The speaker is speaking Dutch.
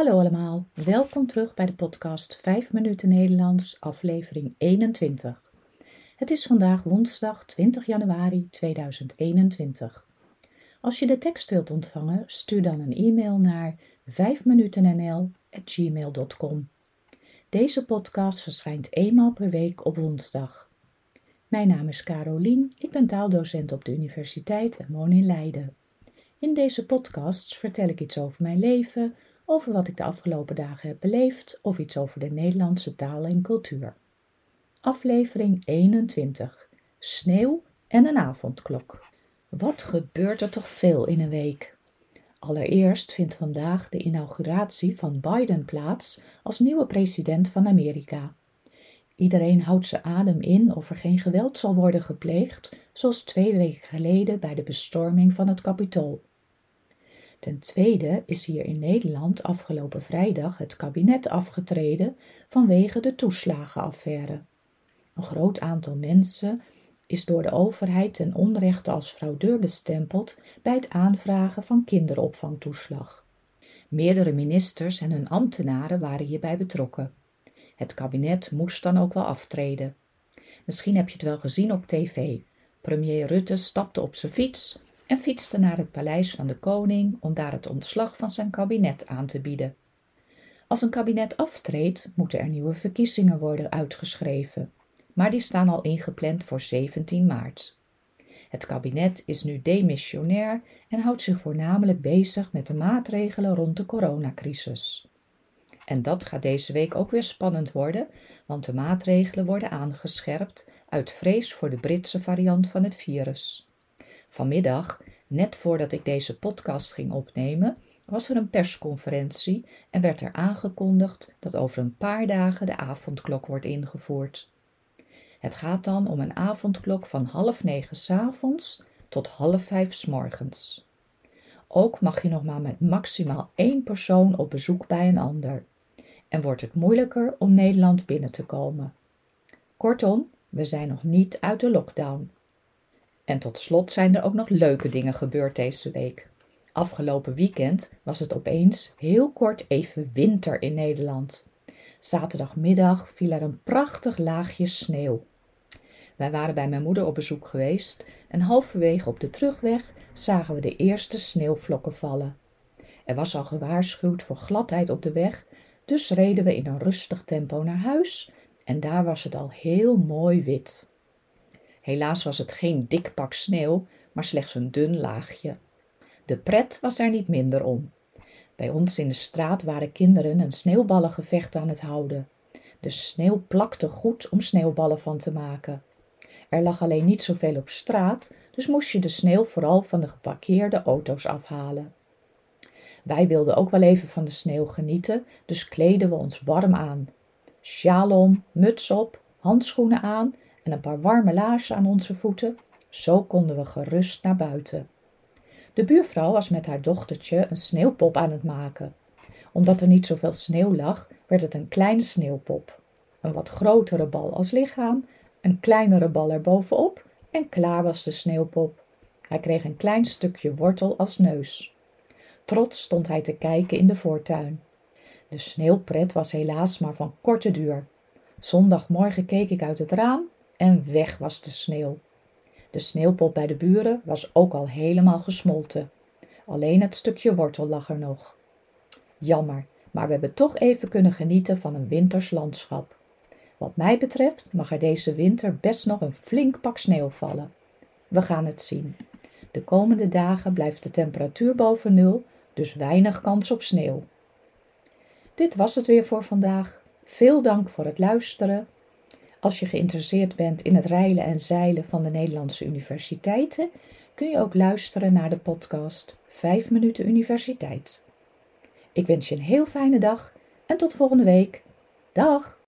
Hallo allemaal, welkom terug bij de podcast 5 minuten Nederlands, aflevering 21. Het is vandaag woensdag 20 januari 2021. Als je de tekst wilt ontvangen, stuur dan een e-mail naar 5minutennl@gmail.com. Deze podcast verschijnt eenmaal per week op woensdag. Mijn naam is Carolien, ik ben taaldocent op de universiteit en woon in Leiden. In deze podcasts vertel ik iets over mijn leven, over wat ik de afgelopen dagen heb beleefd of iets over de Nederlandse taal en cultuur. Aflevering 21: Sneeuw en een avondklok. Wat gebeurt er toch veel in een week? Allereerst vindt vandaag de inauguratie van Biden plaats als nieuwe president van Amerika. Iedereen houdt zijn adem in of er geen geweld zal worden gepleegd, zoals twee weken geleden bij de bestorming van het Capitool. Ten tweede is hier in Nederland afgelopen vrijdag het kabinet afgetreden vanwege de toeslagenaffaire. Een groot aantal mensen is door de overheid ten onrechte als fraudeur bestempeld bij het aanvragen van kinderopvangtoeslag. Meerdere ministers en hun ambtenaren waren hierbij betrokken. Het kabinet moest dan ook wel aftreden. Misschien heb je het wel gezien op tv. Premier Rutte stapte op zijn fiets en fietste naar het paleis van de koning om daar het ontslag van zijn kabinet aan te bieden. Als een kabinet aftreedt, moeten er nieuwe verkiezingen worden uitgeschreven, maar die staan al ingepland voor 17 maart. Het kabinet is nu demissionair en houdt zich voornamelijk bezig met de maatregelen rond de coronacrisis. En dat gaat deze week ook weer spannend worden, want de maatregelen worden aangescherpt uit vrees voor de Britse variant van het virus. Vanmiddag, net voordat ik deze podcast ging opnemen, was er een persconferentie en werd er aangekondigd dat over een paar dagen de avondklok wordt ingevoerd. Het gaat dan om een avondklok van half negen s avonds tot half vijf s morgens. Ook mag je nog maar met maximaal één persoon op bezoek bij een ander. En wordt het moeilijker om Nederland binnen te komen. Kortom, we zijn nog niet uit de lockdown. En tot slot zijn er ook nog leuke dingen gebeurd deze week. Afgelopen weekend was het opeens heel kort even winter in Nederland. Zaterdagmiddag viel er een prachtig laagje sneeuw. Wij waren bij mijn moeder op bezoek geweest en halverwege op de terugweg zagen we de eerste sneeuwvlokken vallen. Er was al gewaarschuwd voor gladheid op de weg, dus reden we in een rustig tempo naar huis en daar was het al heel mooi wit. Helaas was het geen dik pak sneeuw, maar slechts een dun laagje. De pret was er niet minder om. Bij ons in de straat waren kinderen een sneeuwballengevecht aan het houden. De sneeuw plakte goed om sneeuwballen van te maken. Er lag alleen niet zoveel op straat, dus moest je de sneeuw vooral van de geparkeerde auto's afhalen. Wij wilden ook wel even van de sneeuw genieten, dus kleden we ons warm aan. Sjaal om, muts op, handschoenen aan en een paar warme laarzen aan onze voeten. Zo konden we gerust naar buiten. De buurvrouw was met haar dochtertje een sneeuwpop aan het maken. Omdat er niet zoveel sneeuw lag, werd het een kleine sneeuwpop. Een wat grotere bal als lichaam, een kleinere bal erbovenop en klaar was de sneeuwpop. Hij kreeg een klein stukje wortel als neus. Trots stond hij te kijken in de voortuin. De sneeuwpret was helaas maar van korte duur. Zondagmorgen keek ik uit het raam en weg was de sneeuw. De sneeuwpop bij de buren was ook al helemaal gesmolten. Alleen het stukje wortel lag er nog. Jammer, maar we hebben toch even kunnen genieten van een winters landschap. Wat mij betreft mag er deze winter best nog een flink pak sneeuw vallen. We gaan het zien. De komende dagen blijft de temperatuur boven nul, dus weinig kans op sneeuw. Dit was het weer voor vandaag. Veel dank voor het luisteren. Als je geïnteresseerd bent in het reilen en zeilen van de Nederlandse universiteiten, kun je ook luisteren naar de podcast 5 minuten universiteit. Ik wens je een heel fijne dag en tot volgende week. Dag!